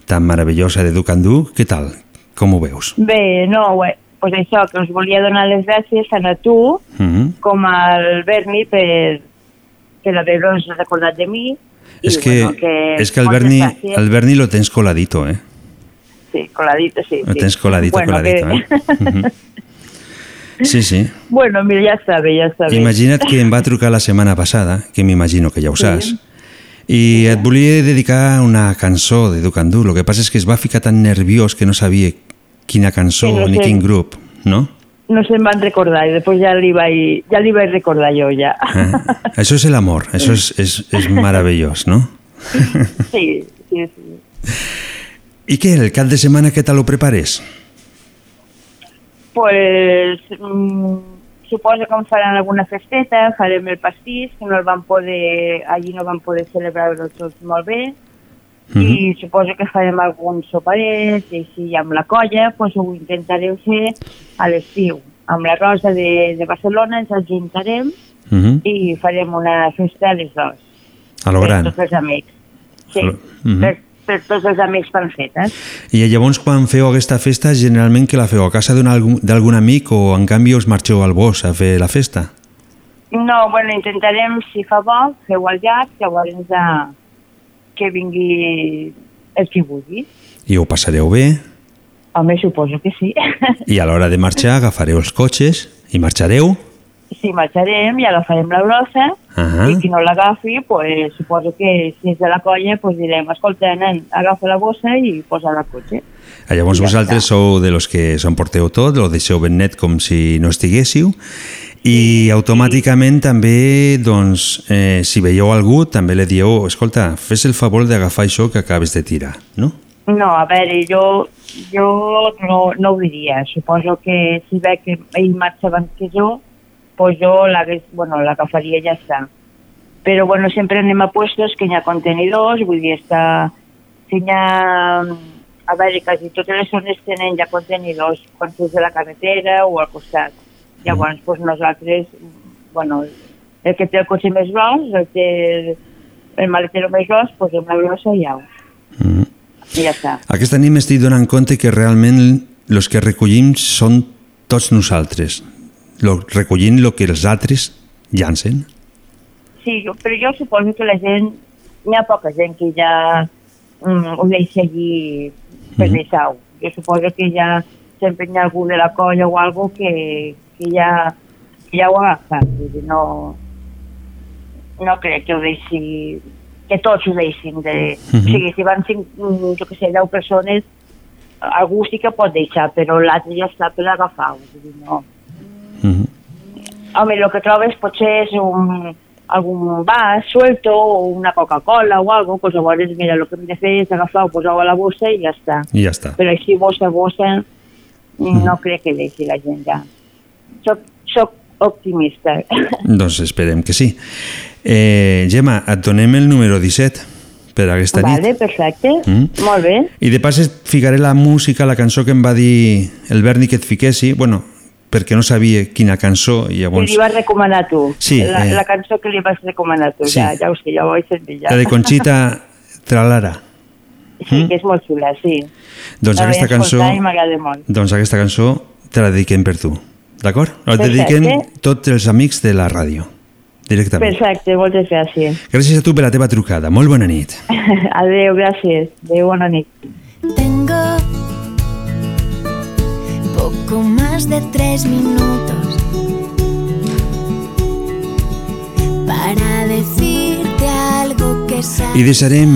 Speaker 1: tan meravellosa de Duc Andú, què tal? Com ho veus?
Speaker 12: Bé, no, bé, pues això, que us volia donar les gràcies tant a tu
Speaker 1: Uh -huh.
Speaker 12: com al Berni per, per haver-nos recordat de mi.
Speaker 1: És que,
Speaker 12: bueno, que
Speaker 1: és que el Berni,
Speaker 12: gràcies.
Speaker 1: el Berni lo tens coladito, eh?
Speaker 12: Sí, coladito, sí.
Speaker 1: Lo
Speaker 12: sí.
Speaker 1: tens coladito,
Speaker 12: bueno,
Speaker 1: coladito,
Speaker 12: que...
Speaker 1: eh? Uh -huh. Sí, sí.
Speaker 12: bueno, mira, ja està bé, ja està bé.
Speaker 1: Imagina't que em va trucar la setmana passada, que m'imagino que ja ho
Speaker 12: Sí.
Speaker 1: saps, I et volia dedicar una cançó de Ducandú. El que passa és que es va ficar tan nerviós que no sabia quina cançó
Speaker 12: Sí, no
Speaker 1: ni
Speaker 12: sé.
Speaker 1: quin grup, no?
Speaker 12: No se'n van recordar i després ja li vaig, ja li vaig recordar jo ja.
Speaker 1: Eh? Això és l'amor, això és, és, és meravellós, no?
Speaker 12: Sí, sí, sí.
Speaker 1: I què, el cap de setmana què tal ho prepares?
Speaker 12: Pues mm, suposo que em faran alguna festeta, farem el pastís, que no el van poder, allí no van poder celebrar-ho tots molt bé,
Speaker 1: Mhm.
Speaker 12: i suposo que farem algun soparet, i així amb la colla, pues ho intentarem fer a l'estiu. Amb la Rosa de, de Barcelona ens ajuntarem
Speaker 1: Uh -huh.
Speaker 12: i farem una festa a les dos.
Speaker 1: A lo gran.
Speaker 12: Per tots els amics. Sí,
Speaker 1: A lo- Mhm.
Speaker 12: per, per tots els amics panfetes.
Speaker 1: I llavors quan feu aquesta festa, generalment que la feu a casa d'algun amic o en canvi us marxeu al bosc a fer la festa?
Speaker 12: No, bueno, intentarem, si fa bo, fer-ho al llarg, llavors de... que vingui el que vulgui.
Speaker 1: I ho passareu bé
Speaker 12: Home, suposo que sí.
Speaker 1: i a l'hora de marxar agafareu els cotxes i marxareu
Speaker 12: si marxarem i agafarem la brossa
Speaker 1: Ahà.
Speaker 12: i qui no l'agafi, pues, suposo que si és de la colla, pues direm, escolta, nen, agafa la bossa i posa al cotxe.
Speaker 1: Ah, Llavors
Speaker 12: Ja
Speaker 1: vosaltres sou de los que s'ho emporteu tot, lo deixeu ben net com si no estiguéssiu i automàticament també, doncs, eh, si veieu algú, també li dieu, escolta, fes el favor d'agafar això que acabes de tirar, no?
Speaker 12: No, a veure, jo, jo no, no ho diria. Suposo que si veig que ell marxa abans que jo, pues jo bueno, l'agafaria i ja està. Però bueno, sempre anem a puestos que hi ha contenidors, vull dir, està, si ha, a veure, quasi totes les zones tenen ja contenidors quan surts de la carretera o al costat. Llavors, pues nosaltres, bueno, el que té el cotxe més gros, el que té el maletero més gros, pues amb la brossa i au.
Speaker 1: Mm.
Speaker 12: I ja està.
Speaker 1: Aquesta nit m'estic donant compte que realment els que recollim són tots nosaltres, lo, recollint el que els altres llancen.
Speaker 12: Sí, jo, però jo suposo que la gent, hi ha poca gent que ja mm, ho deixa allí per
Speaker 1: Mhm.
Speaker 12: deixar-ho. Jo suposo que ja sempre hi ha algú de la colla o algo que, que ja, que ja ho. Vull dir, no, no crec que ho deixi, que tots ho deixin. De,
Speaker 1: Mhm.
Speaker 12: O sigui, si van cinc, mm, jo que sé, 10 persones, algú sí que pot deixar, però l'altre ja està per agafar-ho. Vull dir, no.
Speaker 1: Mm.
Speaker 12: Home, el que trobes potser és un, algun vas suelto o una Coca-Cola o algo, pues llavors, mira, el que hem de fer és agafar-ho, posar-ho a la bossa i ja està.
Speaker 1: I ja està.
Speaker 12: Però així, bossa a bossa, no crec que deixi la gent ja. Soc, soc optimista.
Speaker 1: Doncs esperem que sí. Eh, Gemma, et donem el número 17 per aquesta nit.
Speaker 12: vale, perfecte.
Speaker 1: Mm.
Speaker 12: Molt bé.
Speaker 1: I de pas et ficaré la música, la cançó que em va dir el Berni que et fiquessi, bueno, perquè no sabia quina cançó i
Speaker 12: Que
Speaker 1: llavors...
Speaker 12: li vas recomanar tu.
Speaker 1: Sí,
Speaker 12: la,
Speaker 1: eh.
Speaker 12: la cançó que li vas recomanar tu,
Speaker 1: Sí.
Speaker 12: ja, ja ho sé, ja ho vaig sentir ja.
Speaker 1: La de Conxita Tralara.
Speaker 12: Sí, que és molt xula, sí.
Speaker 1: Doncs
Speaker 12: La
Speaker 1: aquesta cançó, doncs aquesta cançó te la dediquem per tu, d'acord?
Speaker 12: Perfecte.
Speaker 1: dediquem tots els amics de la ràdio, directament.
Speaker 12: Perfecte, moltes gràcies.
Speaker 1: Gràcies a tu per la teva trucada. Molt bona nit.
Speaker 12: Adéu, gràcies. Adéu, bona nit.
Speaker 8: Tengo poco más de tres minutos para decirte algo que sabes.
Speaker 1: I deixarem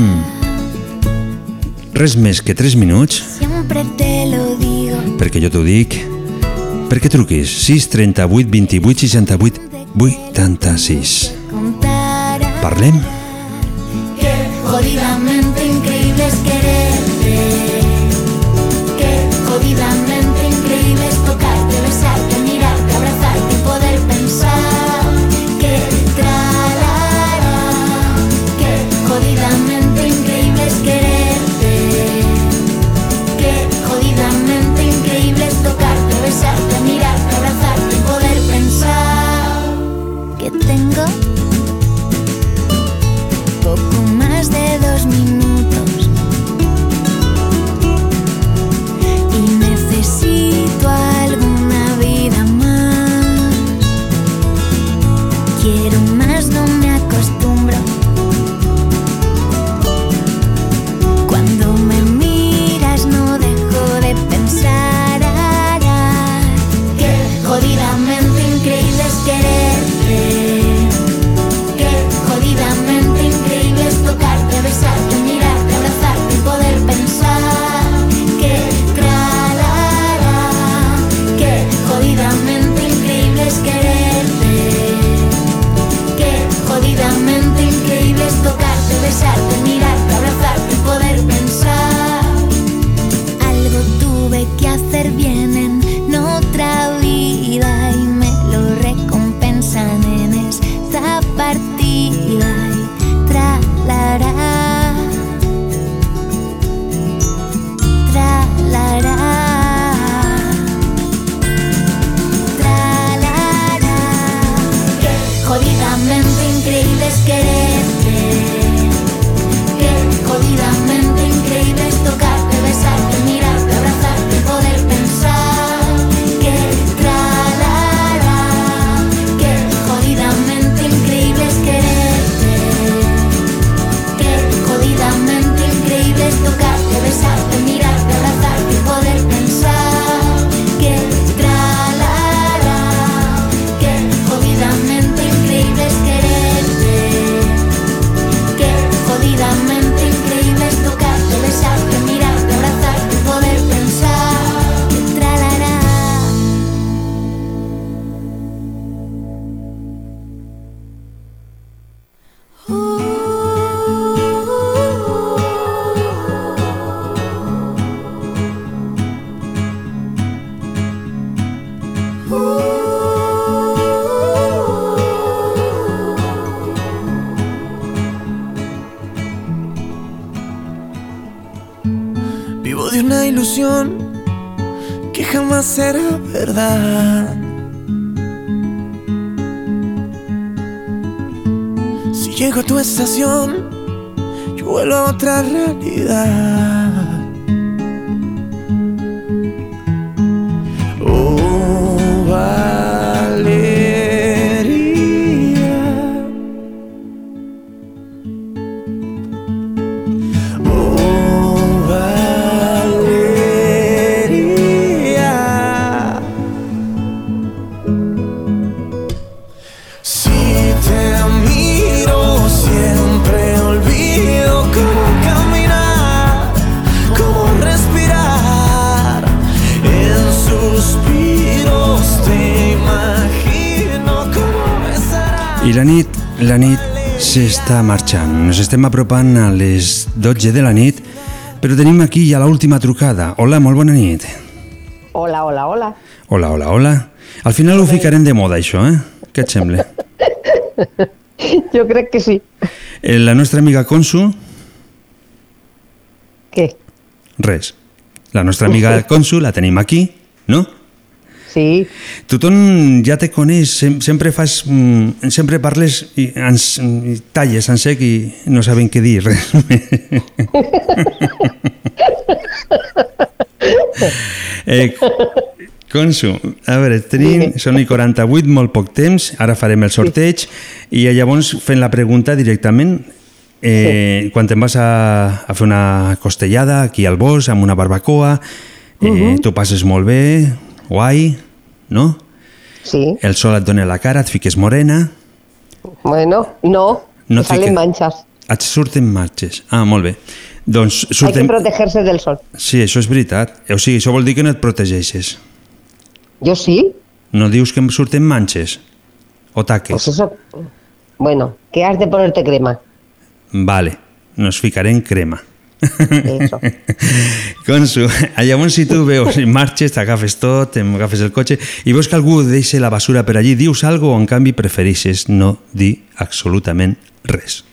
Speaker 1: res més que 3 minuts
Speaker 8: Siempre te lo digo.
Speaker 1: perquè jo t'ho dic perquè truquis 6 38 28 68 86
Speaker 8: Contar
Speaker 1: Parlem?
Speaker 8: que jodidamente increíble es quererte. Que jodidamente
Speaker 13: Llego a tu estación, yo vuelo a otra realidad.
Speaker 1: S'està marxant. Nos estem apropant a les 12 de la nit, però tenim aquí ja l'última trucada. Hola, molt bona nit.
Speaker 14: Hola, hola, hola.
Speaker 1: Hola, hola, hola. Al final ho ficarem de moda, això, eh? Què et sembla?
Speaker 14: Jo crec que sí.
Speaker 1: Eh, La nostra amiga Consu,
Speaker 14: Què?
Speaker 1: res. La nostra amiga Consu la tenim aquí, no?
Speaker 14: Sí.
Speaker 1: Tothom ja te coneix, sem sempre fas... mm, Sempre parles i, ens, i talles en sec i no saben què dir, res. eh, Consu, a veure, tenim, són i 48, molt poc temps, ara farem el sorteig i llavors fent la pregunta directament eh, quan te'n vas a, a fer una costellada aquí al bosc amb una barbacoa, eh,
Speaker 14: Mhm.
Speaker 1: tu passes molt bé, guai, no?
Speaker 14: Sí.
Speaker 1: El sol et dona la cara, et fiques morena,
Speaker 14: Bueno, no.
Speaker 1: No
Speaker 14: salen
Speaker 1: fique-
Speaker 14: manchas.
Speaker 1: et surten marxes. Ah, molt bé. Doncs
Speaker 14: Hay que
Speaker 1: surten...
Speaker 14: protegerse del sol.
Speaker 1: Sí, això és veritat. O sigui, això vol dir que no et protegeixes.
Speaker 14: Yo sí.
Speaker 1: No dius que em surten manxes o taques.
Speaker 14: Pues eso. Bueno, que has de ponerte crema.
Speaker 1: Vale, nos ficarem crema.
Speaker 14: Eso.
Speaker 1: Consu, llavors si tu veus i marxes, t'agafes tot, t'agafes el cotxe i veus que algú deixa la basura per allí, dius algo o en canvi prefereixes no dir absolutament res.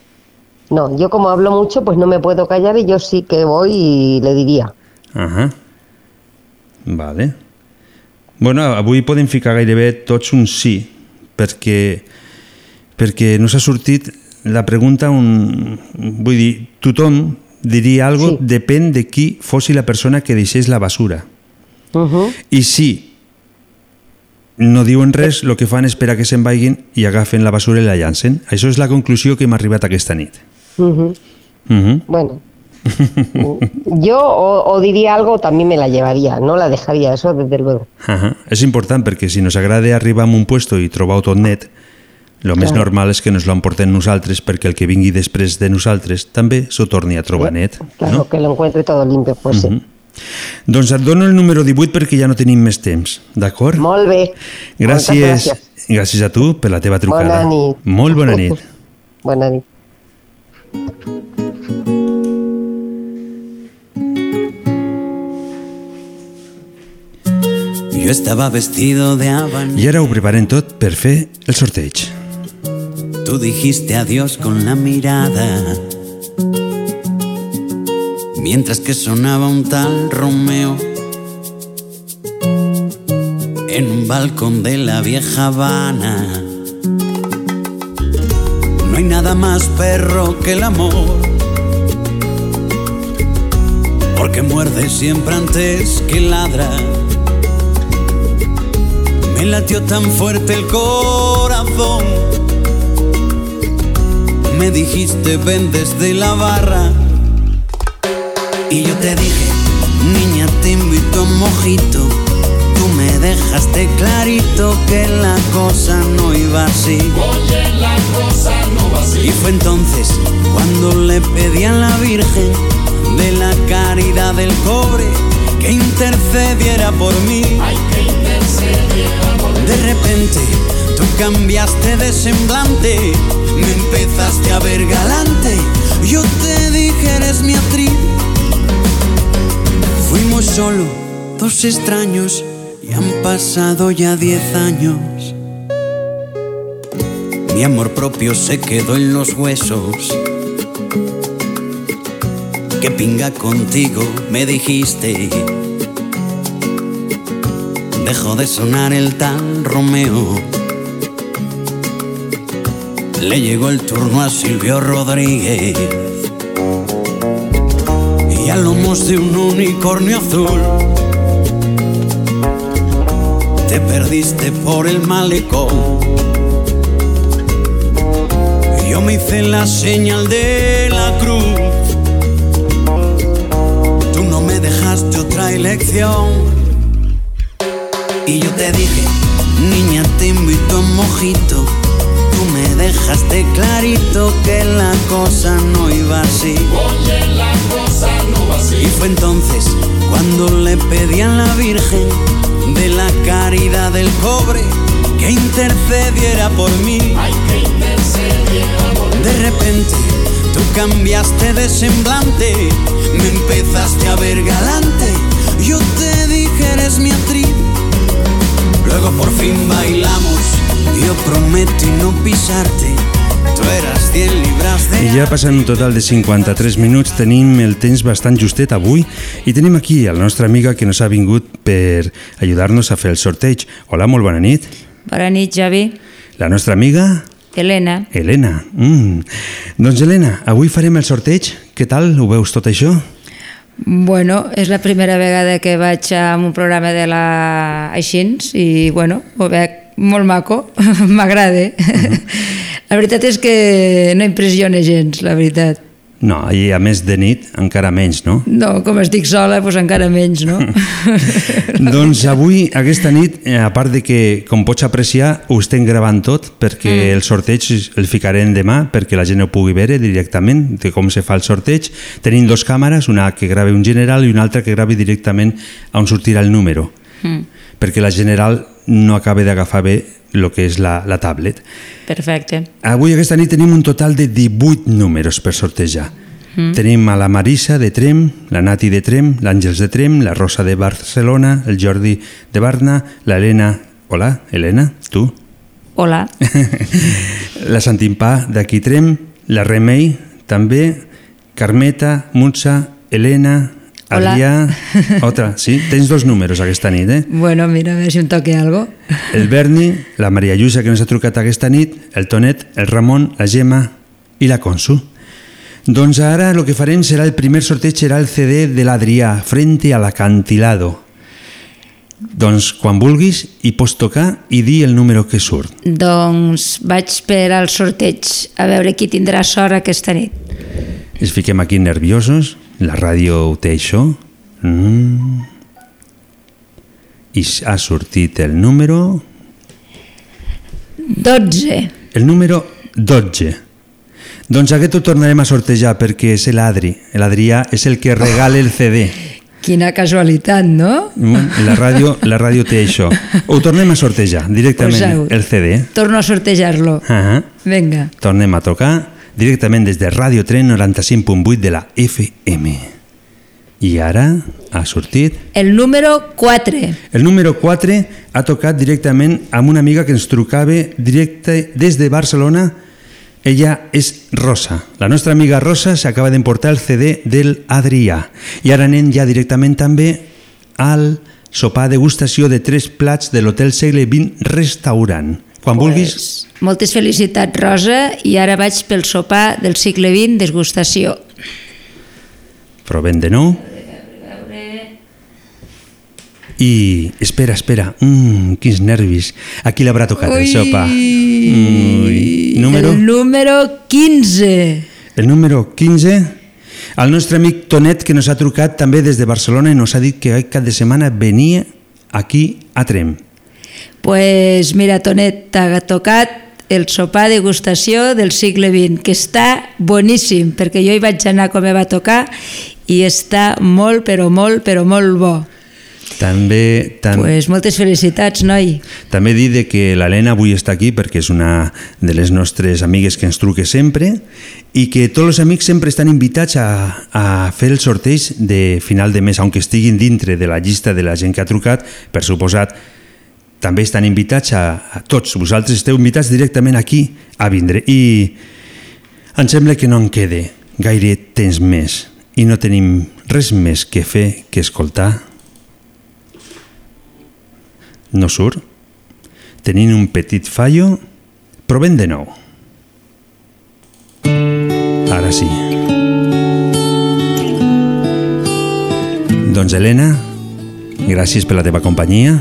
Speaker 14: No, yo como hablo mucho, pues no me puedo callar y yo sí que voy y le diría.
Speaker 1: Ahà. Vale. Bueno, avui podem ficar gairebé tots un sí, perquè, perquè no s'ha sortit la pregunta on... Vull dir, tothom diria algo, sí. depèn de qui fossi la persona que deixés la basura.
Speaker 14: Uh -huh.
Speaker 1: I si no diuen res, el que fan és esperar que se'n vagin i agafen la basura i la llancen. Això és la conclusió que hem arribat aquesta nit.
Speaker 14: Uh -huh.
Speaker 1: Uh -huh.
Speaker 14: Bueno, yo o, o diría algo también me la llevaría, no la dejaría, eso desde luego.
Speaker 1: Ahà. És important perquè si nos agrada arribar a un puesto i trobar-ho tot net, el més normal és que nos lo emportem nosaltres perquè el que vingui després de nosaltres també s'ho torni a trobar net.
Speaker 14: Claro,
Speaker 1: No?
Speaker 14: que lo encuentre todo limpio, pues sí.
Speaker 1: Mhm. Doncs et dono el número 18 perquè ja no tenim més temps, d'acord?
Speaker 14: Molt bé.
Speaker 1: Gràcies,
Speaker 14: Moltes gràcies.
Speaker 1: gràcies a tu per la teva trucada.
Speaker 14: Bona nit.
Speaker 1: Molt bona nit.
Speaker 14: Bona nit.
Speaker 15: Yo estaba vestido de habana.
Speaker 1: I ara ho preparem tot per fer el sorteig.
Speaker 15: Tú dijiste adiós con la mirada. Mientras que sonaba un tal Romeo en un balcón de la vieja Habana. No hay nada más perro que el amor. Porque muerde siempre antes que ladra. Me latió tan fuerte el corazón. Me dijiste ven desde la barra. Y yo te dije, niña, te invito a un mojito. Tú me dejaste clarito que la cosa no iba así.
Speaker 16: Oye, la cosa no va así.
Speaker 15: Y fue entonces cuando le pedí a la Virgen de la caridad del cobre que intercediera por mí.
Speaker 16: Ay, que intercediera por mí.
Speaker 15: De repente tú cambiaste de semblante, me empezaste a ver galante. Yo te dije eres mi actriz. Fuimos solo dos extraños y han pasado ya diez años. Mi amor propio se quedó en los huesos. que pinga contigo, me dijiste. Dejó de sonar el tal Romeo. Le llegó el turno a Silvio Rodríguez. Y a lomos de un unicornio azul. Te perdiste por el malecón. Yo me hice la señal de la cruz. Tú no me dejaste otra elección. Y yo te dije, niña, te invito a un mojito. Me dejaste clarito que la cosa no iba así.
Speaker 16: Oye, la cosa no va así.
Speaker 15: Y fue entonces cuando le pedí a la Virgen de la caridad del cobre que intercediera por mí.
Speaker 16: Que.
Speaker 15: De repente tú cambiaste de semblante, me empezaste a ver galante. Yo te dije eres mi actriz. Luego por fin bailamos. Yo prometo y no pisarte. Tú eras 100 libras de
Speaker 1: I ja passant un total de 53 minuts tenim el temps bastant justet avui i tenim aquí a la nostra amiga que nos ha vingut per ajudar-nos a fer el sorteig. Hola, molt bona nit.
Speaker 17: Bona nit, Javi.
Speaker 1: La nostra amiga
Speaker 17: Helena.
Speaker 1: Helena. Mm. Doncs Helena, avui farem el sorteig. Què tal? Ho veus tot això?
Speaker 17: Bueno, és la primera vegada que vaig a un programa de la Aixins i, bueno, ho veig molt maco, m'agrada. La veritat és que no impressiona gens, la veritat.
Speaker 1: No, i a més de nit encara menys, no?
Speaker 17: No, com estic sola, doncs encara menys, no?
Speaker 1: doncs avui, aquesta nit, eh, a part de que, com pots apreciar, ho estem gravant tot perquè mm. el sorteig el ficarem demà perquè la gent ho pugui veure directament de com se fa el sorteig. Tenim dos càmeres, una que grava un general i una altra que gravi directament on sortirà el número
Speaker 17: Mm.
Speaker 1: perquè la general no acaba d'agafar bé el que és la, la tablet.
Speaker 17: Perfecte.
Speaker 1: Avui aquesta nit tenim un total de 18 números per sortejar.
Speaker 17: Mm.
Speaker 1: Tenim a la Marisa de Trem, la Nati de Trem, l'Àngels de Trem, la Rosa de Barcelona, el Jordi de Barna, l'Helena... Hola, Helena, tu?
Speaker 17: Hola.
Speaker 1: la Santimpà d'aquí Trem, la Remei, també, Carmeta, Muntza, Helena,
Speaker 17: Hola.
Speaker 1: Adrià... Otra, sí? Tens dos números aquesta nit, eh?
Speaker 17: Bueno, mira, a veure si em toque algo.
Speaker 1: El Berni, la Maria Lluïsa que ens ha trucat aquesta nit, el Tonet, el Ramon, la Gemma i la Consu. Doncs ara el que farem serà el primer sorteig serà el CD de l'Adrià, Frente al acantilado. Doncs quan vulguis hi pots tocar i dir el número que surt.
Speaker 17: Doncs vaig per al sorteig a veure qui tindrà sort aquesta nit.
Speaker 1: Ens fiquem aquí nerviosos, la ràdio ho té això. Mm. I ha sortit el número...
Speaker 17: 12.
Speaker 1: El número 12. Doncs aquest ho tornarem a sortejar perquè és l'Adri. L'Adrià és el que regala el CD.
Speaker 17: Quina casualitat, no?
Speaker 1: Mm, La ràdio, la ràdio té això. Ho tornem a sortejar directament,
Speaker 17: Poseu.
Speaker 1: el CD.
Speaker 17: Torno a sortejar-lo.
Speaker 1: Ah
Speaker 17: Vinga.
Speaker 1: Tornem a tocar directament des de Ràdio Tren 95.8 de la FM. I ara ha sortit...
Speaker 17: El número 4.
Speaker 1: El número 4 ha tocat directament amb una amiga que ens trucava directe des de Barcelona. Ella és Rosa. La nostra amiga Rosa s'acaba d'emportar el CD del Adrià. I ara anem ja directament també al sopar degustació de tres plats de l'Hotel Segle XX Restaurant. Quan vulguis,
Speaker 17: Moltes felicitats, Rosa, i ara vaig pel sopar del segle XX degustació.
Speaker 1: provem de nou. I espera, espera, mm, quins nervis. Aquí l'haurà tocat el sopa. Ui. Número?
Speaker 17: El número 15.
Speaker 1: El número 15, el nostre amic Tonet, que nos ha trucat també des de Barcelona i nos ha dit que de setmana venia aquí a Trem.
Speaker 17: Pues mira, Tonet, t'ha tocat el sopar degustació del segle XX, que està boníssim, perquè jo hi vaig anar com me va tocar i està molt, però molt, però molt bo.
Speaker 1: També, tam
Speaker 17: Pues moltes felicitats, noi.
Speaker 1: també dir de que l'Helena avui està aquí perquè és una de les nostres amigues que ens truque sempre i que tots els amics sempre estan invitats a, a fer el sorteig de final de mes, aunque estiguin dintre de la llista de la gent que ha trucat, per suposat, també estan invitats a, a tots. Vosaltres esteu invitats directament aquí a vindre. I em sembla que no en quede gaire temps més. i no tenim res més que fer que escoltar. No surt? Tenint un petit fallo, provem de nou. Ara sí. Doncs Helena, gràcies per la teva companyia.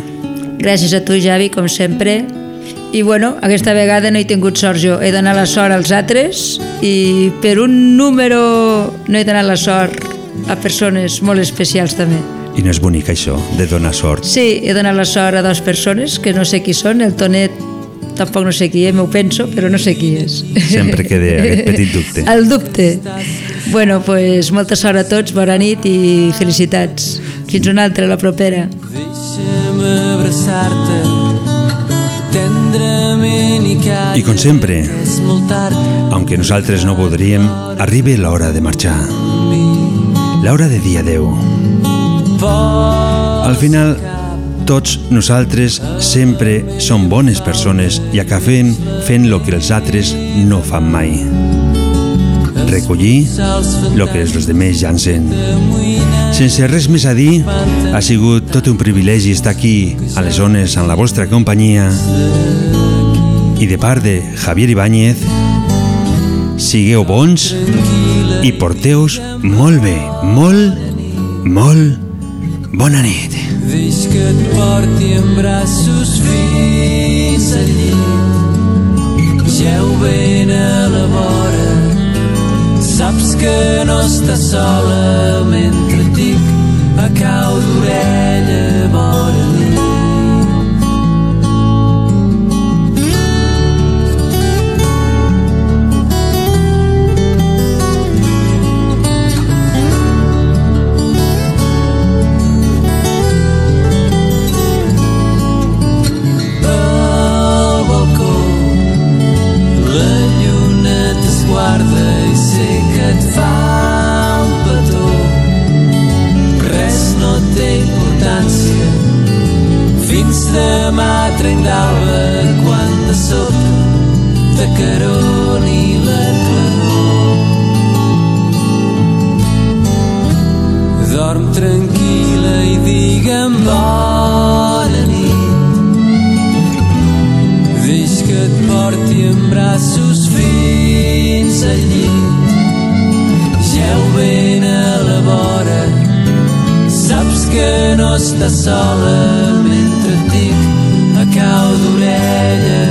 Speaker 17: Gràcies a tu, Javi, com sempre. I bueno, aquesta vegada no he tingut sort jo. He donat la sort als altres i per un número no he donat la sort a persones molt especials també.
Speaker 1: I no és bonic això, de donar sort.
Speaker 17: Sí, he donat la sort a dues persones que no sé qui són, el Tonet tampoc no sé qui és, m'ho penso, però no sé qui és.
Speaker 1: Sempre queda aquest petit dubte.
Speaker 17: El dubte. Bueno, pues, molta sort a tots, bona nit i felicitats. Fins una altra, la propera.
Speaker 6: Abraçar-te tendrament i cada
Speaker 1: I com sempre, aunque nosaltres no voldríem, arriba l'hora de marxar. L'hora de dir adeu. Al final, tots nosaltres sempre som bones persones i acabem fent lo que els altres no fan mai. Recollir lo que els demés llancen. Sense res més a dir, ha sigut tot un privilegi estar aquí a les zones en la vostra companyia i de part de Javier Ibáñez, sigueu bons i porteu-vos molt bé, molt, molt bona nit.
Speaker 6: Deix que et porti en braços fins al llit. Geu ben a la vora, saps que no estàs sola mentre dic a cau fins demà trenc d'alba quan de sobte t'acaroni la claror dorm tranquil·la i digue'm bona nit. Deix que et porti en braços fins al llit. Geu ben a la vora, que no estàs sola mentre et dic a cau d'orella